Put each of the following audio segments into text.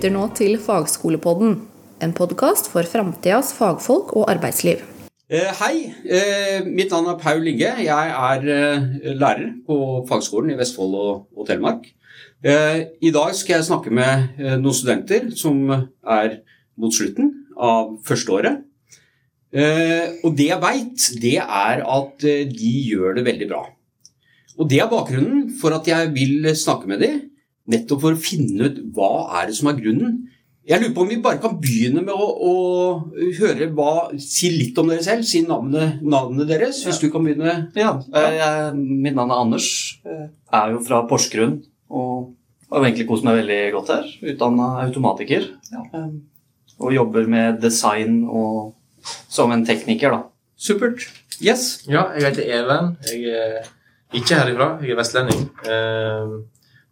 lytter nå til Fagskolepodden, en podkast for framtidas fagfolk og arbeidsliv. Eh, hei, eh, mitt navn er Paul Inge. Jeg er eh, lærer på fagskolen i Vestfold og, Telemark. I dag skal jeg snakke med noen studenter som er mot slutten av førsteåret. Og det jeg veit, det er at de gjør det veldig bra. Og det er bakgrunnen for at jeg vil snakke med dem, nettopp for å finne ut hva er det som er grunnen. Jeg lurer på om vi bare kan begynne med å, å høre hva, Si litt om dere selv. Si navnet, navnet deres, hvis du kan begynne. Ja, eh, jeg, mitt navn er Anders. Jeg er jo fra Porsgrunn og har egentlig kost meg veldig godt her. Utdanna automatiker. Ja. Og jobber med design og som en tekniker, da. Supert. Yes. Ja, jeg heter Even. Jeg er ikke herifra. Jeg er vestlending.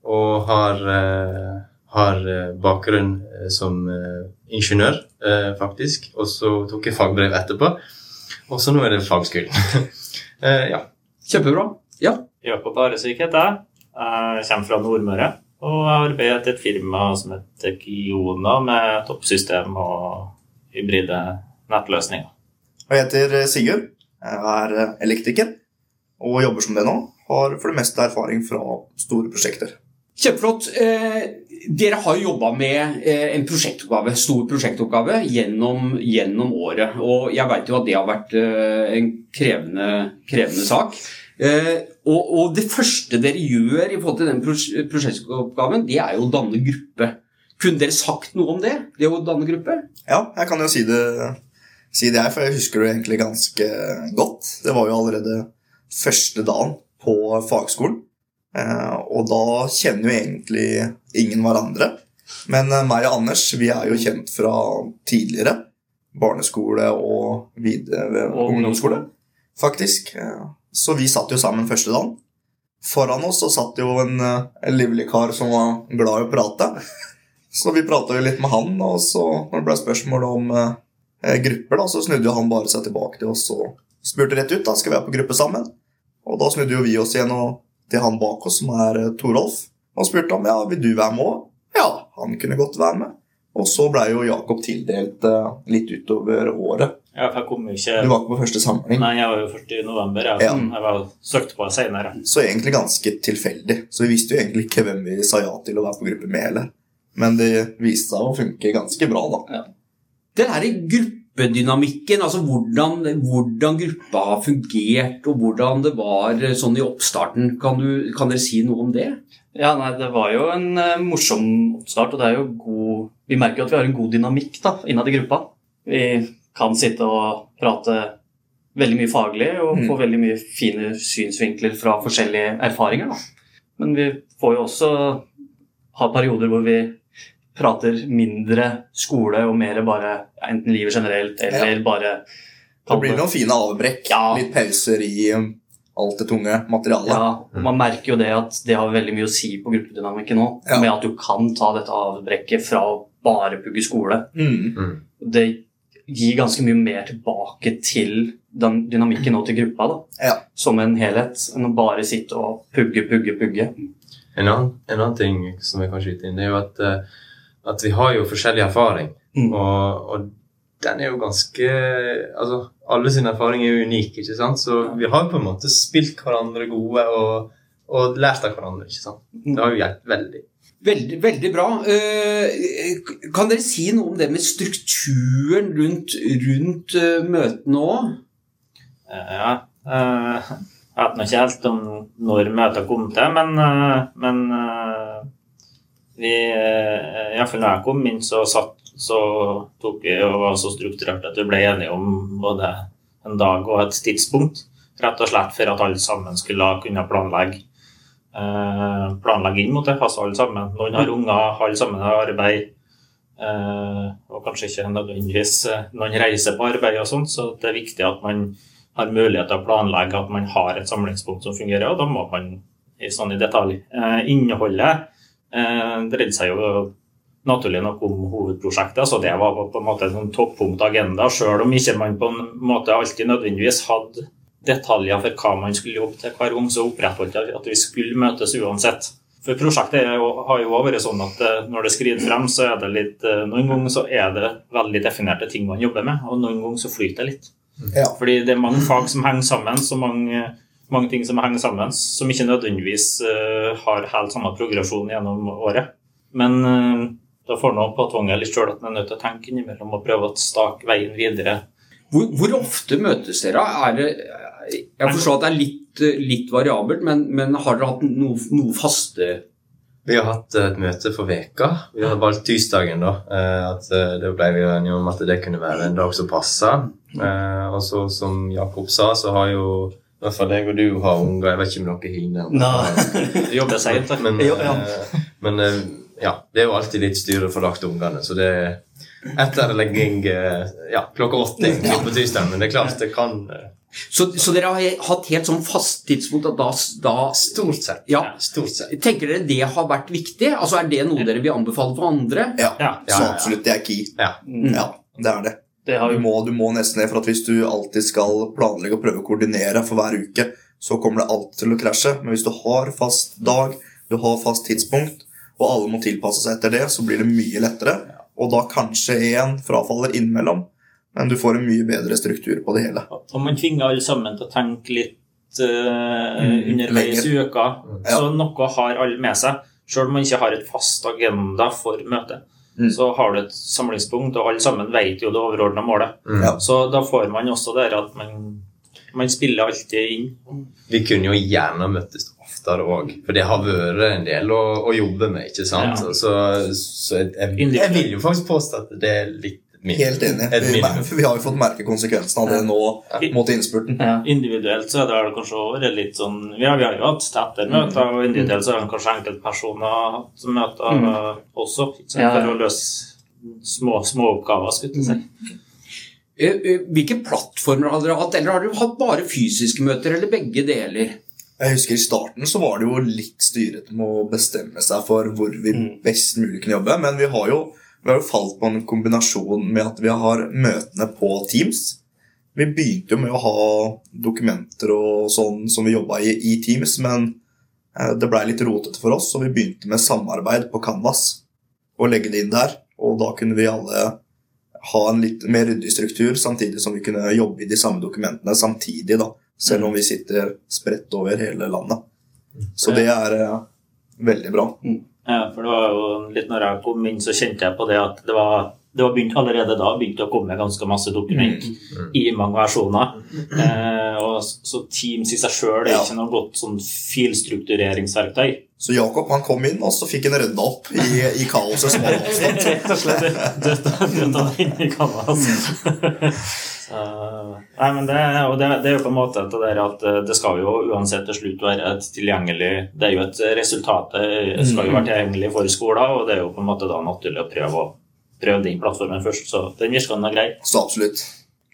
Og har, eh, har eh, bakgrunn eh, som ingeniør, eh, faktisk. Og så tok jeg fagbrev etterpå. Og så nå er det fagskolen. Eh, ja. Kjempebra. Ja. Jakob Aresvik heter jeg. Jeg kommer fra Nordmøre. Og jeg arbeider til et firma som heter Kiona, med toppsystem og hybride nettløsninger. Jeg heter Sigurd. Jeg er elektriker og jobber som det nå. Har for det meste erfaring fra store prosjekter. Kjempeflott. Eh, dere har jobba med eh, en prosjektoppgave, stor prosjektoppgave gjennom, gjennom året. Og jeg veit jo at det har vært eh, en krevende, krevende sak. Og, og det første dere gjør i forhold til den prosjektoppgaven, det er jo å danne gruppe. Kunne dere sagt noe om det? Det å danne gruppe? Ja, jeg kan jo si det, si det her, for jeg husker det egentlig ganske godt. Det var jo allerede første dagen på fagskolen. Eh, og da kjenner jo egentlig ingen hverandre. Men eh, meg og Anders vi er jo kjent fra tidligere. Barneskole og videre Og ungdomsskole, faktisk. Eh, Så vi satt jo sammen første dagen. Foran oss så satt jo en, eh, en livlig kar som var glad i å prate. Så vi prata jo litt med han, og så når det ble spørsmål om eh, grupper, da, så snudde jo han bare seg tilbake til oss og spurte rett ut da, skal vi være på gruppe sammen. Og da snudde jo vi oss igjen og, til han bak oss, som er eh, Torolf, og spurte om ja, vil du være med òg. Ja, han kunne godt være med. Og så blei jo Jakob tildelt eh, litt utover året. Ja, for jeg kom jo ikke Du var ikke på første samling. Nei, jeg var jo først i november. Jeg, Ja. jeg var søkte på senere. Så egentlig ganske tilfeldig. Så vi visste jo egentlig ikke hvem vi sa ja til å være på gruppe med heller. Men det viste seg å funke ganske bra, da. Den her gruppedynamikken, altså hvordan, hvordan gruppa har fungert, og hvordan det var sånn i oppstarten, kan, du, kan dere si noe om det? Ja, nei, Det var jo en eh, morsom oppstart, og det er jo god Vi merker jo at vi har en god dynamikk da, innad i gruppa. Vi kan sitte og prate veldig mye faglig og Mm. få veldig mye fine synsvinkler fra forskjellige erfaringer. Da. Men vi får jo også ha perioder hvor vi prater mindre skole og mer bare enten livet generelt eller bare Det blir noen fine avbrekk. Ja. Litt pauser i um, alt det tunge materialet. Ja, Man merker jo det at det har veldig mye å si på gruppedynamikken nå. Ja. Med at du kan ta dette avbrekket fra å bare pugge skole. Mm. Det gir ganske mye mer tilbake til den dynamikken nå til gruppa. da. Ja. Som en helhet, enn å bare sitte og pugge, pugge, pugge. En, annen, en annen ting som jeg kan skyte inn, det er jo at, eh, at vi har jo forskjellig erfaring. Mm. Og, og den er jo ganske Altså, alle sin erfaring er jo unik, ikke sant? Så vi har på en måte spilt hverandre gode og, og lært av hverandre, ikke sant? Det har jo hjulpet veldig. Veldig, veldig bra. Eh, Kan dere si noe om det med strukturen rundt, rundt eh, møtene òg? Eh, Ja. eh, Jeg vet nå ikke helt om når møtet kom til, men, men vi eh, Iallfall når jeg kom inn, så, satt, så tok vi og var så strukturert at vi ble enige om både en dag og et tidspunkt. Rett og slett for at alle sammen skulle kunne planlegge eh, planlegge inn mot det, altså alle sammen. Noen har unger, alle sammen har arbeid. eh, og kanskje ikke nødvendigvis eh, noen reiser på arbeid og sånn, så det er viktig at man har mulighet til å planlegge at man har et samlingspunkt som fungerer, og da må man i sånn i detalj. Eh, innholdet eh, dreide seg jo naturlig nok om hovedprosjektet, så det var på en måte en sånn toppunkt agenda, selv om ikke man på en måte alltid nødvendigvis hadde detaljer for hva man skulle jobbe til hver gang, så opprettholdt jeg at vi skulle møtes uansett. For prosjektet jo, har jo vært sånn at eh, når det skrider frem, så er det litt eh, Noen ganger så er det veldig definerte ting man jobber med, og noen ganger så flyter det litt. Ja. Fordi det er mange fag som henger sammen, så mange, mange ting som henger sammen, som ikke nødvendigvis eh, har helt samme progresjon gjennom året. Men eh, da får nå påtvunget litt sjøl at man er nødt til å tenke innimellom og prøve å stake veien videre. Hvor, hvor ofte møtes dere? Er det, jeg forstår at det er litt, litt variabelt, men, men har dere hatt noe, noe faste Vi har hatt et møte for veka. Vi har valgt tirsdagen. da. Eh, at Da ble vi enige om at det kunne være en dag som passa. Og så som Jakob sa, så har jo hvert fall jeg og du har unger. Jeg vet ikke om dere seint. Men, ja. eh, men eh, ja, det er jo alltid litt styre få lagt ungene. Så det er etterlegging eh, ja, klokka åtte på tirsdag. Men det er klart, det kan Så, så dere har hatt helt sånn fast tidspunkt at da, da Stort sett. Ja. Stort sett. Tenker dere det har vært viktig? Altså Er det noe dere vil anbefale for andre? Ja, Ja. så absolutt. Det er key. Ja. Ja, det er det. Det har Du må, du må nesten det, for at hvis du alltid skal planlegge og prøve å koordinere for hver uke, så kommer det alltid til å krasje. Men hvis du har fast dag, du har fast tidspunkt, og alle må tilpasse seg etter det, så blir det mye lettere. Og da kanskje én frafaller innimellom, men du får en mye bedre struktur på det hele. Og man tvinger alle sammen til å tenke litt Mm, underveis i uka. Ja. Så noe har alle med seg. Selv om man ikke har et fast agenda for møtet, Mm. så har du et samlingspunkt, og alle sammen vet jo det overordna målet. Mm. Ja. Så da får man også det at man, man spiller alltid inn. Vi kunne jo gjerne møttes oftere òg, for det har vært en del å, å jobbe med. ikke sant? Ja. Så, så jeg, jeg, jeg vil jo faktisk påstå at det er litt. Helt enig. Vi, vi har jo fått merke konsekvensene av det nå mot innspurten. ja. Individuelt så er det kanskje over vært litt sånn ja, Vi har jo hatt tettere møter, og individuelt så har kanskje enkeltpersoner hatt møter mm. også. Ikke sant? Ja, ja. For å løse små, små oppgaver, skulle jeg si. Eh, eh, Hvilke plattformer har dere hatt? Eller har dere hatt bare fysiske møter, eller begge deler? Jeg husker I starten så var det jo litt styrete med å bestemme seg for hvor vi Mm. best mulig kunne jobbe. Men vi har jo, vi har jo falt på en kombinasjon med at vi har møtene på Teams. Vi begynte jo med å ha dokumenter og sånn som vi jobba i i Teams, men eh, det blei litt rotete for oss, så vi begynte med samarbeid på Canvas. Og legge det inn der. Og da kunne vi alle ha en litt mer ryddig struktur, samtidig som vi kunne jobbe i de samme dokumentene samtidig. da, Selv om vi sitter spredt over hele landet. Så det er eh, veldig bra. Ja, for det var jo litt når jeg kom inn, så kjente jeg på det at det var, det var begynt allerede da begynte å komme ganske masse dokument i mange versjoner. Eh, og så Teams i seg sjøl er ikke noe godt sånn filstruktureringsverktøy. Så Jakob han kom inn, og så fikk han rydda opp i, i kaoset som hadde oppstått. Rett og slett dytta det inn i kaoset. Så, nei, men det, og det, det er jo på en måte at eh, det skal jo uansett til slutt være et tilgjengelig Det er jo et resultat det skal jo være tilgjengelig for skoler, og det er jo på en måte da naturlig å prøve, å- prøve den plattformen først. Så den virka grei. Så absolutt.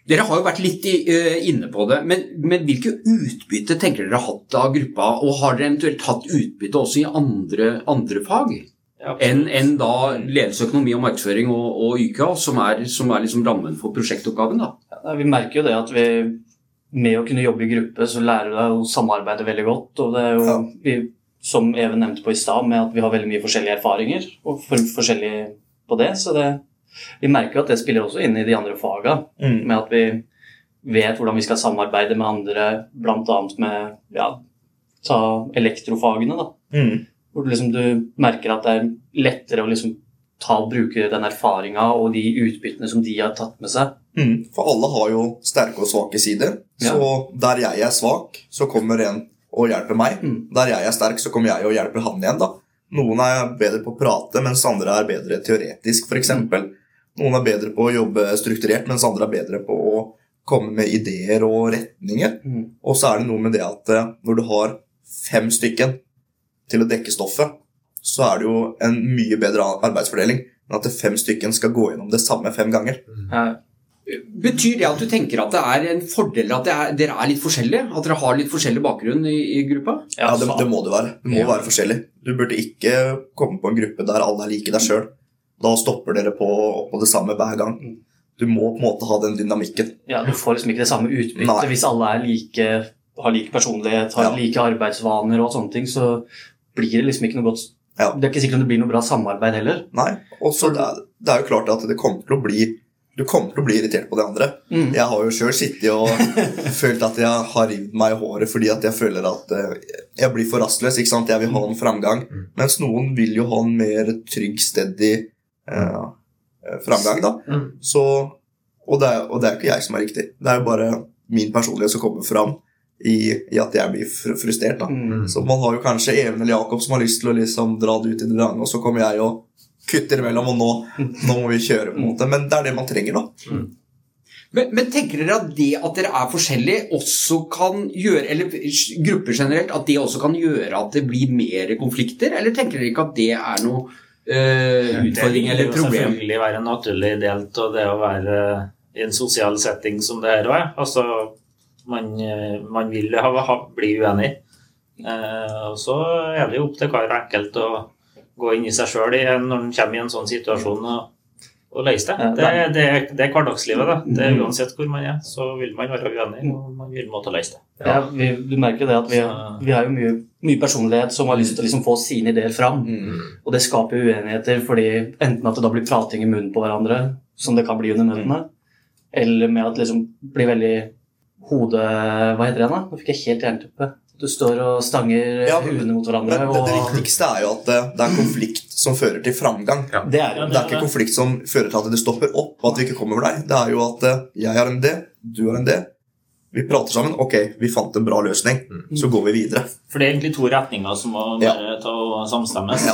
Dere har jo vært litt i, uh, inne på det, men, men hvilke utbytte tenker dere har hatt av gruppa? Og har dere eventuelt hatt utbytte også i andre, andre fag Ja, enn en da ledelse, økonomi og markedsføring og, og YK, som er, som er liksom rammen for prosjektoppgaven? da? Ja, Vi merker jo det at vi med å kunne jobbe i gruppe, så lærer du deg å samarbeide veldig godt. Og det er jo, Ja. vi, som Even nevnte på i stad, med at vi har veldig mye forskjellige erfaringer og for, forskjellig på det. Så det, vi merker jo at det spiller også inn i de andre faga, Mm. med at vi vet hvordan vi skal samarbeide med andre, bl.a. med ja, ta elektrofagene. da. Mm. Hvor du, liksom, du merker at det er lettere å liksom ta og bruke den erfaringa og de utbyttene som de har tatt med seg. Mm. For alle har jo sterke og svake sider. Ja. Så der jeg er svak, så kommer en og hjelper meg. Mm. Der jeg er sterk, så kommer jeg og hjelper han igjen. da. Noen er bedre på å prate, mens andre er bedre teoretisk, f.eks. Noen er bedre på å jobbe strukturert, mens andre er bedre på å komme med ideer og retninger. Mm. Og så er det noe med det at eh, når du har fem stykken til å dekke stoffet, så er det jo en mye bedre arbeidsfordeling enn at fem stykken skal gå gjennom det samme fem ganger. Ja, Betyr det at du tenker at det er en fordel at det er, dere er litt forskjellige? At dere har litt forskjellig bakgrunn i, i gruppa? Ja, det, det må det være. Det må Ja. være forskjellig. Du burde ikke komme på en gruppe der alle er like deg sjøl. Da stopper dere på, på det samme hver gang. Du må på en måte ha den dynamikken. Ja, Du får liksom ikke det samme utbyttet hvis alle er like, har lik personlighet, har Ja. like arbeidsvaner og sånne ting. Så blir det liksom ikke noe godt Ja. Det er ikke sikkert om det blir noe bra samarbeid heller. Nei. Og så det, er- det er jo klart at det kommer til å bli du kommer til å bli irritert på de andre. Mm. Jeg har jo sjøl sittet og følt at jeg har rivd meg i håret fordi at jeg føler at eh, jeg blir for rastløs. ikke sant? Jeg vil ha en framgang. Mm. Mens noen vil jo ha en mer trygg, steady eh, eh, framgang. da. Mm. Så, og, det er, og det er jo ikke jeg som er riktig. Det er jo bare min personlighet som kommer fram i, i at jeg blir fr frustrert. da. Mm. Så man har jo kanskje Even eller Jakob som har lyst til å liksom dra det ut i det lange, og så kommer jeg og kutter imellom, og nå, nå må vi kjøre. på en måte. Men det er det man trenger, da. Men, men tenker dere at det at dere er forskjellige, også kan gjøre Eller grupper generelt, at det også kan gjøre at det blir mer konflikter? Eller tenker dere ikke at det er noe eh, utfordring eller problem? Det vil selvfølgelig være en naturlig del av det å være i en sosial setting som det her òg er. Altså, man, eh, man vil ha, ha, bli uenig. Uh, og så er det jo opp til hver enkelt å gå inn i seg sjøl når man kommer i en sånn situasjon og, og løse det. Det, er- det, er- det er hverdagslivet. da. Det er Mm. Uansett hvor man er, så vil man være uenig, og man vil måtte løse det. Ja, vi, du merker det at vi, vi har jo mye, mye personlighet som har lyst til å liksom få sine ideer fram. Og det skaper uenigheter fordi enten at det da blir prating i munnen på hverandre, som det kan bli under møtene, eller med at det liksom blir veldig hode... Hva heter det igjen, da? Nå fikk jeg helt jernteppe. Du står og stanger Ja, huene mot hverandre. Men det, det viktigste er jo at det, det er konflikt som fører til framgang. Ja. Det er jo Det er ikke konflikt som fører til at det stopper opp, og at vi ikke kommer over deg. Det er jo at eh, jeg har en D, du har en D. Vi prater sammen. Ok, vi fant en bra løsning. Så går vi videre. For det er egentlig to retninger som må Ja. ta og samstemmes. Ja.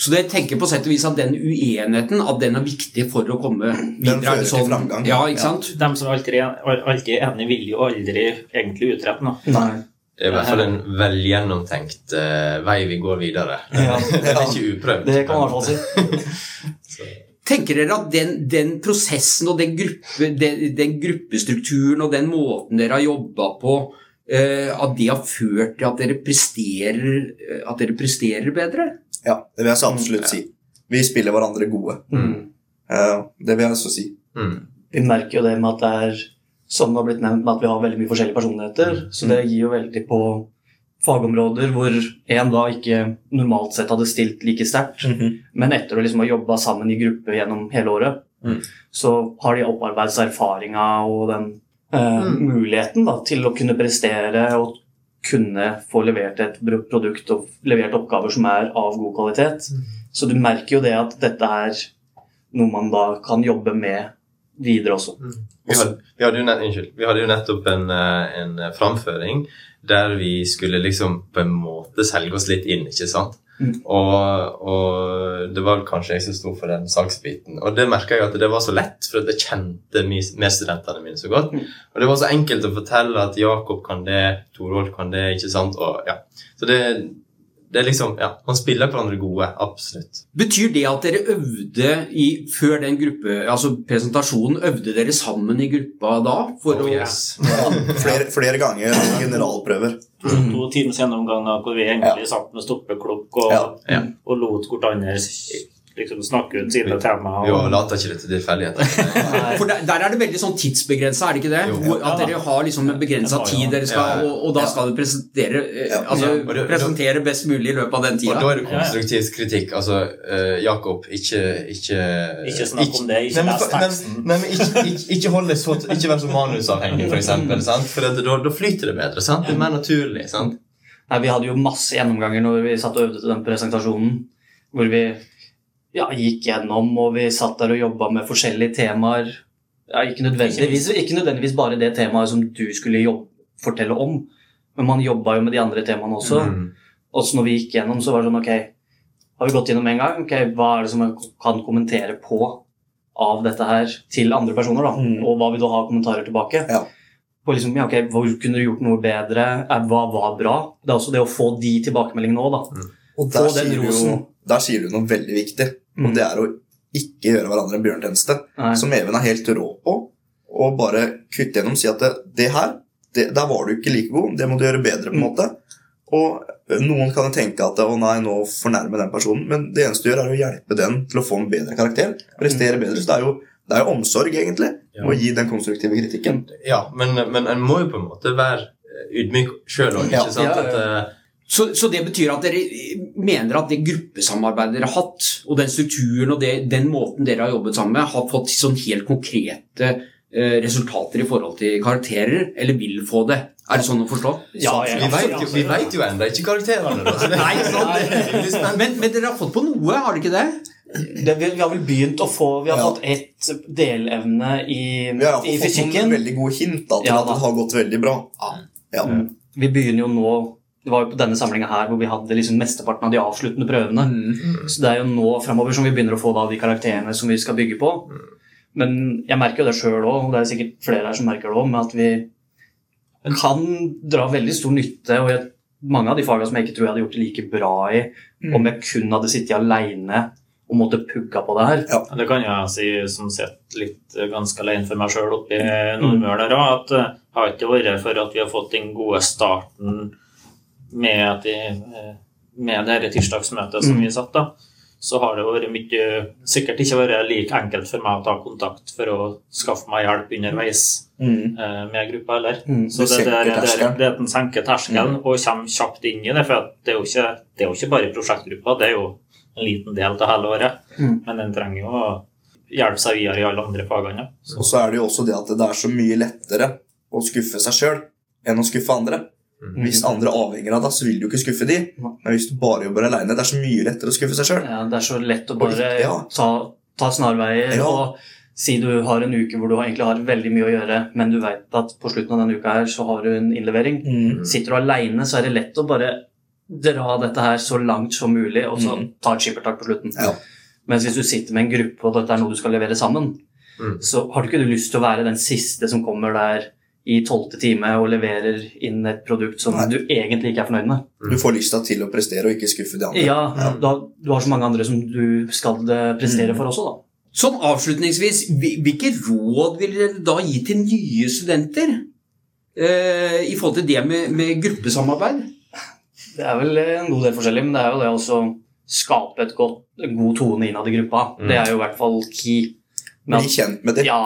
Så dere tenker på sett og vis at den uenigheten at den er viktig for å komme videre? Den fører sånn, til framgang. Ja, ikke sant? De som alltid er, alltid er enige, vil jo aldri egentlig utrette noe. Nei. Det er i hvert fall en velgjennomtenkt uh, vei vi går videre. Ja. det er ikke uprøvd. Det kan man i hvert fall si. Tenker dere at den, den prosessen og den, gruppe, den, den gruppestrukturen og den måten dere har jobba på, uh, at det har ført til at dere presterer, eh, at dere presterer bedre? Ja, det vil jeg så absolutt si. Vi spiller hverandre gode. Mm. Uh, det vil jeg så si. Mm. Vi merker jo det med at det er som det har blitt nevnt, med at vi har veldig mye forskjellige personligheter. Så det gir jo veldig på fagområder hvor en da ikke normalt sett hadde stilt like sterkt, men etter å liksom ha jobba sammen i gruppe gjennom hele året, Mm. så har de opparbeidet seg erfaringa og den eh, muligheten da, til å kunne prestere og kunne få levert et produkt og levert oppgaver som er av god kvalitet. Så du merker jo det at dette er noe man da kan jobbe med videre også. Vi hadde, vi, hadde nett, unnskyld, vi hadde jo nettopp en, eh, en eh, framføring der vi skulle liksom på en måte selge oss litt inn, ikke sant? Mm. Og, og det var kanskje jeg som sto for den salgsbiten. Og det merka jeg at det var så lett, for jeg kjente med medstudentene mine så godt. Mm. Og det var så enkelt å fortelle at Jakob kan det, Torolf kan det, ikke sant? Og, ja. Så det, det er liksom Ja, man spiller hverandre gode. Absolutt. Betyr det at dere øvde i, før den gruppe, altså presentasjonen, øvde dere sammen i gruppa da? For Oh, å, yes. Flere, flere ganger generalprøver. To times gjennomganger hvor vi egentlig satt med stoppeklokk og, Ja, ja. og lot hverandre liksom snakke ut sine temaer. Og... og- later ikke det til tilfeldigheter. For der, der er det veldig sånn tidsbegrensa, er det ikke det? Jo. At dere har liksom en begrensa tid, dere skal, Ja, ja. og, og da skal dere presentere, eh, altså, Ja, det- presentere best mulig i løpet av den Og da er det konstruktiv kritikk. Altså, uh, Jakob, ikke Ikke, Ikke snakk om det, ikke les teksten. Nei, men ikke, ikke, ikke hold deg så Ikke vær så manusavhengig, for eksempel. Sant? For at da, da flyter det bedre. Sant? Det er mer naturlig. Sant? Nei, Vi hadde jo masse gjennomganger når vi satt og øvde til den presentasjonen. Hvor vi ja, gikk gjennom, og vi satt der og jobba med forskjellige temaer. Ja, ikke, nødvendigvis, ikke nødvendigvis bare det temaet som du skulle jobbe, fortelle om, men man jobba jo med de andre temaene også. Mm. Og så når vi gikk gjennom, så var det sånn Ok, har vi gått gjennom en gang? Ok, Hva er det som jeg kan kommentere på av dette her til andre personer? da? Mm. Og hva vil du ha kommentarer tilbake? Ja. På liksom, ja, ok, Hvor kunne du gjort noe bedre? Eh, Hva var bra? Det er også det å få de tilbakemeldingene òg, da. Og Få den sier, du jo, der sier du noe veldig viktig, Mm. og det er å ikke gjøre hverandre en bjørnetjeneste. Som Even er helt rå på, og bare kutte gjennom og si at det, det her, det, der var du ikke like god, det må du gjøre bedre, på en Mm. måte. Og noen kan jo tenke at å nei, nå fornærmer den personen, men det eneste du gjør, er å hjelpe den til å få en bedre karakter. Prestere bedre. Så det er jo, det er jo omsorg, egentlig, Ja. å gi den konstruktive kritikken. Ja, men, men en må jo på en måte være ydmyk sjøl òg. Ja. Ikke sant? Ja, ja, At, eh, Så, så det betyr at dere mener at det gruppesamarbeidet dere har hatt, og den strukturen og det, den måten dere har jobbet sammen med, har fått sånn helt konkrete eh, resultater i forhold til karakterer, eller vil få det? Er det sånn å forstå? Ja, ja, Vi vet jo, vi vet jo ennå ikke karakterene. Det, Nei, sånn. Men, men dere har fått på noe, har dere ikke det? Det, vi, vi har vel begynt å få Vi har Ja. fått ett delevne i, Vi har i iallfall fått fysikken. noen veldig gode hint da, til Ja, at det har gått veldig bra. Ja. Vi begynner jo nå Det var jo på denne samlinga her hvor vi hadde liksom mesteparten av de avsluttende prøvene. Mm. Så det er jo nå fremover som vi begynner å få da de karakterene som vi skal bygge på. Men jeg merker jo det sjøl òg, og det er sikkert flere her som merker det òg, med at vi kan dra veldig stor nytte. og jeg, mange av de fagene som jeg ikke tror jeg hadde gjort det like bra i om jeg kun hadde sittet aleine og måtte pugga på det her. Ja. Det kan jeg si som sitter litt eh, ganske alene for meg sjøl oppi i Nordmøre der òg, at det har ikke vært for at vi har fått den gode starten med, at de, eh, med det her tirsdagsmøtet som Mm. vi satt, da, så har det vært mye Sikkert ikke vært like enkelt for meg å ta kontakt for å skaffe meg hjelp underveis Mm. eh, med gruppa heller. Mm. Så det, det, det, det, det at en senker terskelen og kommer kjapt inn i det. For at det, er jo ikke, det er jo ikke bare prosjektgruppa, det er jo en liten del av hele året. Mm. Men den trenger jo å hjelpe seg videre i alle andre fagene. Så, Og så er det jo også det at det er så mye lettere å skuffe seg sjøl enn å skuffe andre. Mm. Hvis andre avhenger av deg, så vil du ikke skuffe de. Men hvis du bare jobber aleine, det er så mye lettere å skuffe seg sjøl. Ja, det er så lett å bare Ja. ta, ta snarveier Ja. og si du har en uke hvor du egentlig har veldig mye å gjøre, men du vet at på slutten av denne uka her så har du en innlevering. Mm. Sitter du aleine, så er det lett å bare dra dette her så langt som mulig, og så Mm. ta et skippertak på slutten. Ja. Mens hvis du sitter med en gruppe, og dette er noe du skal levere sammen, Mm. så har du ikke lyst til å være den siste som kommer der i tolvte time og leverer inn et produkt som Nei. du egentlig ikke er fornøyd med. Du får lyst til å prestere og ikke skuffe de andre. Ja, du har, du har så mange andre som du skal eh, prestere Mm. for også, da. Sånn avslutningsvis, hvilke råd vil dere da gi til nye studenter eh, i forhold til det med, med gruppesamarbeid? Det er vel en god del forskjellig, men det er jo det å skape et godt, god tone innad i gruppa. Mm. Det er jo i hvert fall key. Men Bli kjent med det. ja,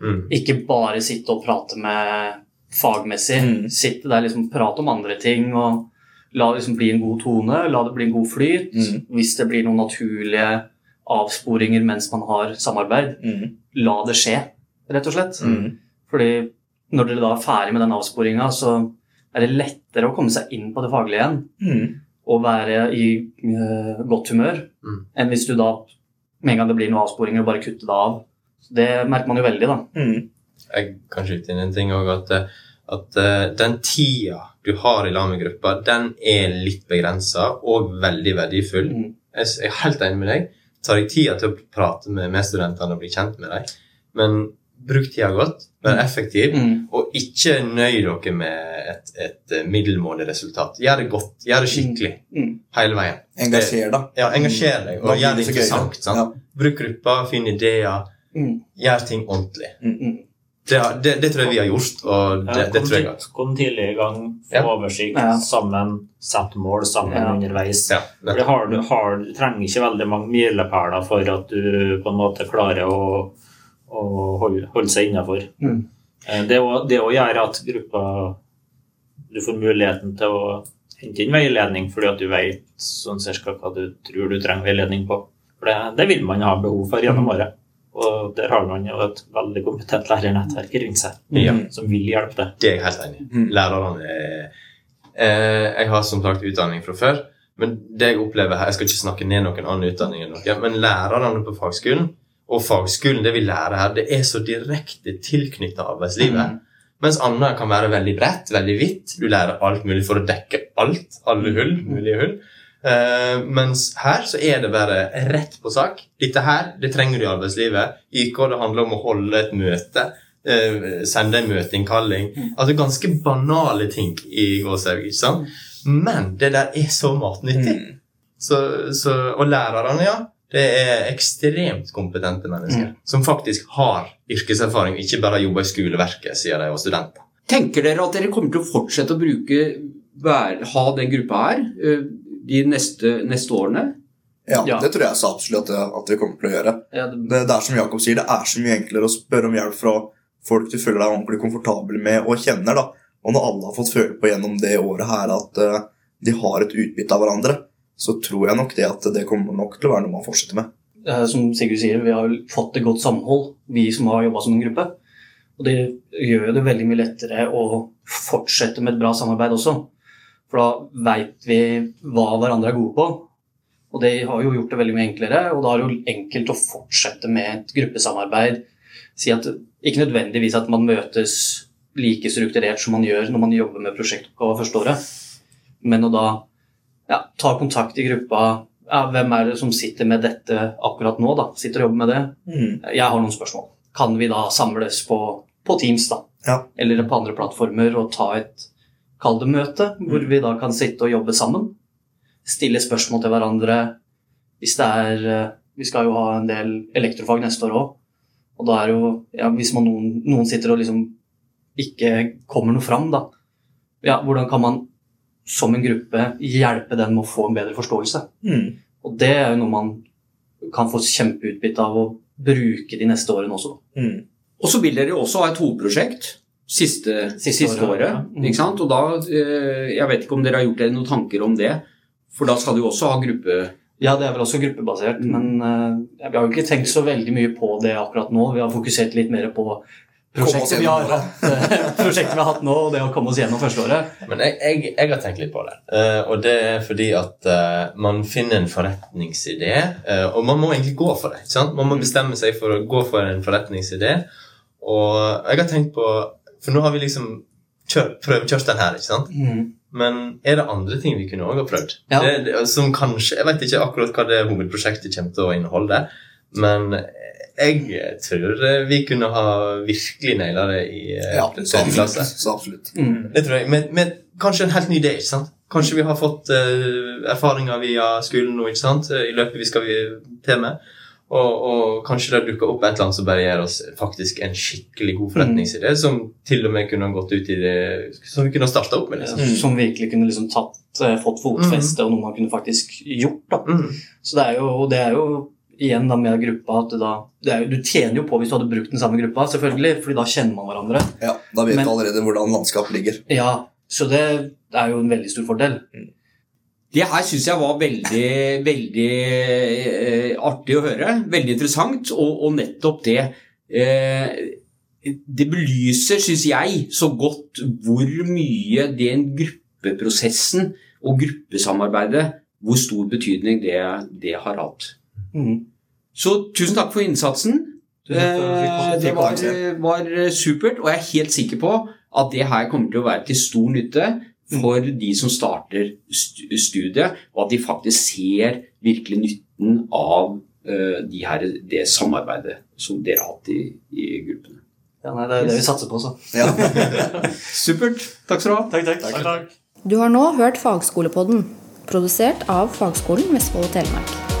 Mm. ikke bare sitte og prate med fagmessig. Mm. Sitte der liksom prate om andre ting og la det liksom bli en god tone, la det bli en god flyt. Mm. Hvis det blir noen naturlige avsporinger mens man har samarbeid, Mm. la det skje, rett og slett. Mm. Fordi når dere da er ferdig med den avsporinga, så er det lettere å komme seg inn på det faglige igjen Mm. og være i uh, godt humør Mm. enn hvis du da med en gang det blir noen avsporinger, bare kutte det av. Det merker man jo veldig, da. Mm. Jeg kan skyte inn en ting òg, at, eh, at eh, den tida du har i lag med gruppa, den er litt begrensa og veldig verdifull. Mm. Jeg jeg er helt enig med deg. Tar deg tida til å prate med medstudentene og bli kjent med dem. Men bruk tida godt, vær effektiv, Mm. og ikke nøy dere med et, et eh, middelmådig resultat. Gjør det godt, gjør det skikkelig Mm. hele veien. Engasjer deg. Ja, Engasjer deg, og gjør det interessant. Sant? Ja. Bruk gruppa, finn ideer, Mm. Gjør ting ordentlig. Mm. Det, det, det tror jeg vi har gjort, og det, ja, det tror jeg at... kom tidlig i gang, få Ja. oversikt Ja. sammen, sette mål sammen Ja. underveis. Ja, For det har, du, har, du trenger ikke veldig mange milepæler for at du på en måte klarer å, å holde, holde seg innafor. Mm. Det å- det å gjøre at gruppa Du får muligheten til å hente inn veiledning fordi at du vet sånn cirka hva du tror du trenger veiledning på. For det, det vil man ha behov for gjennom Mm. året. Og der har man jo et veldig kompetent lærernettverk rundt seg Ja. som vil hjelpe deg. Det er jeg helt enig i. Mm. Lærerne er eh, Jeg har som sagt utdanning fra før, men det jeg opplever her Jeg skal ikke snakke ned noen annen utdanning enn noe, men lærerne på fagskolen og fagskolen, det vi lærer her, det er så direkte tilknytta arbeidslivet. Mm. Mens annet kan være veldig bredt, veldig hvitt. Du lærer alt mulig for å dekke alt. Alle hull, mulige hull. Eh, mens her så er det bare rett på sak. Dette her det trenger du i arbeidslivet. YK det handler om å holde et møte. Uh, sende en møteinnkalling. Altså ganske banale ting i Gåshaug. ikke sant? Men det der er så matnyttig. Mm. Så, så, og lærerne, ja. Det er ekstremt kompetente mennesker som faktisk har yrkeserfaring, ikke bare har jobba i skoleverket siden de var studenter. Tenker dere at dere kommer til å fortsette å bruke, ha den gruppa her eh, de neste, neste årene? Ja, Ja. det tror jeg så absolutt at, at vi kommer til å gjøre. Ja, det, Det, det er som Jakob sier, det er så mye enklere å spørre om hjelp fra folk du føler deg ordentlig komfortabel med og kjenner. da. Og når alle har fått føle på gjennom det året her at uh, de har et utbytte av hverandre, så tror jeg nok det at det kommer nok til å være noe man fortsetter med. Som Sigurd sier, vi har fått et godt samhold, vi som har jobba som en gruppe. Og det gjør jo det veldig mye lettere å fortsette med et bra samarbeid også. For da veit vi hva hverandre er gode på. Og det har jo gjort det veldig mye enklere, og da er det jo enkelt å fortsette med et gruppesamarbeid. Si at ikke nødvendigvis at man møtes like strukturert som man gjør når man jobber med prosjektoppgaver første året, men å da ja, ta kontakt i gruppa. Ja, hvem er det som sitter med dette akkurat nå? da? Sitter og jobber med det? Jeg har noen spørsmål. Kan vi da samles på, på Teams da? Ja. eller på andre plattformer og ta et kall det møte, hvor vi da kan sitte og jobbe sammen? Stille spørsmål til hverandre. Hvis det er eh, Vi skal jo ha en del elektrofag neste år òg. Og da er jo ja, Hvis man noen, noen sitter og liksom ikke kommer noe fram, da. Ja, hvordan kan man som en gruppe hjelpe den med å få en bedre forståelse? Mm. Og det er jo noe man kan få kjempeutbytte av å bruke de neste årene også. Mm. Og så vil dere jo også ha et hovedprosjekt siste, Siste siste, året, året. ja. Mm. ikke sant? Og da, eh, Jeg vet ikke om dere har gjort dere noen tanker om det, for da skal du også ha gruppe... Ja, det er vel også gruppebasert, Mm. men eh, vi har jo ikke tenkt så veldig mye på det akkurat nå. Vi har fokusert litt mer på prosjektet vi har hatt, eh, prosjektet vi har hatt nå, og det å komme oss gjennom førsteåret. Men jeg, jeg, jeg har tenkt litt på det. Eh, og det er fordi at man finner en forretningsidé, og man må egentlig gå for det. ikke sant? Man må bestemme seg for å gå for en forretningsidé. Og jeg har tenkt på For nå har vi liksom kjør, prøvekjørt den her, ikke sant? Men er det andre ting vi kunne også ha prøvd? Ja. Det, det, som kanskje, Jeg vet ikke akkurat hva det hovedprosjektet kommer til å inneholde, men jeg tror vi kunne ha virkelig naila det i eh, Ja, så klasse. Så absolutt. Mm. Det tror jeg, med, med kanskje en helt ny idé. ikke sant? Kanskje vi har fått uh, erfaringer via skolen nå ikke sant? i løpet vi skal til med. Og, og kanskje det dukker opp et eller annet som bare gir oss faktisk en skikkelig god forretningsidé, som til og med kunne ha gått ut i det Som vi kunne ha starta opp med. liksom. Mm. Som virkelig kunne liksom tatt, eh, fått fotfeste, og noe man kunne faktisk gjort. da. Mm. Så det er jo, det er jo igjen da med gruppa at da det er jo, Du tjener jo på hvis du hadde brukt den samme gruppa, selvfølgelig, fordi da kjenner man hverandre. Ja, Da vet Men- du allerede hvordan landskapet ligger. Ja, Så det er jo en veldig stor fordel. Det her syns jeg var veldig, veldig eh, artig å høre. Veldig interessant. Og, og nettopp det eh, Det belyser, syns jeg, så godt hvor mye den gruppeprosessen og gruppesamarbeidet Hvor stor betydning det, det har hatt. Mm. Så tusen takk for innsatsen. Eh, Det var, var supert, og jeg er helt sikker på at det her kommer til å være til stor nytte for de som starter studiet, og at de faktisk ser virkelig nytten av eh, de her, det samarbeidet som dere har hatt i, i gruppene. Ja, nei, det er det vi satser på, så. Ja. Supert. Takk skal du ha. Takk, takk. Du har nå hørt Fagskolepodden, produsert av Fagskolen Vestfold og Telemark.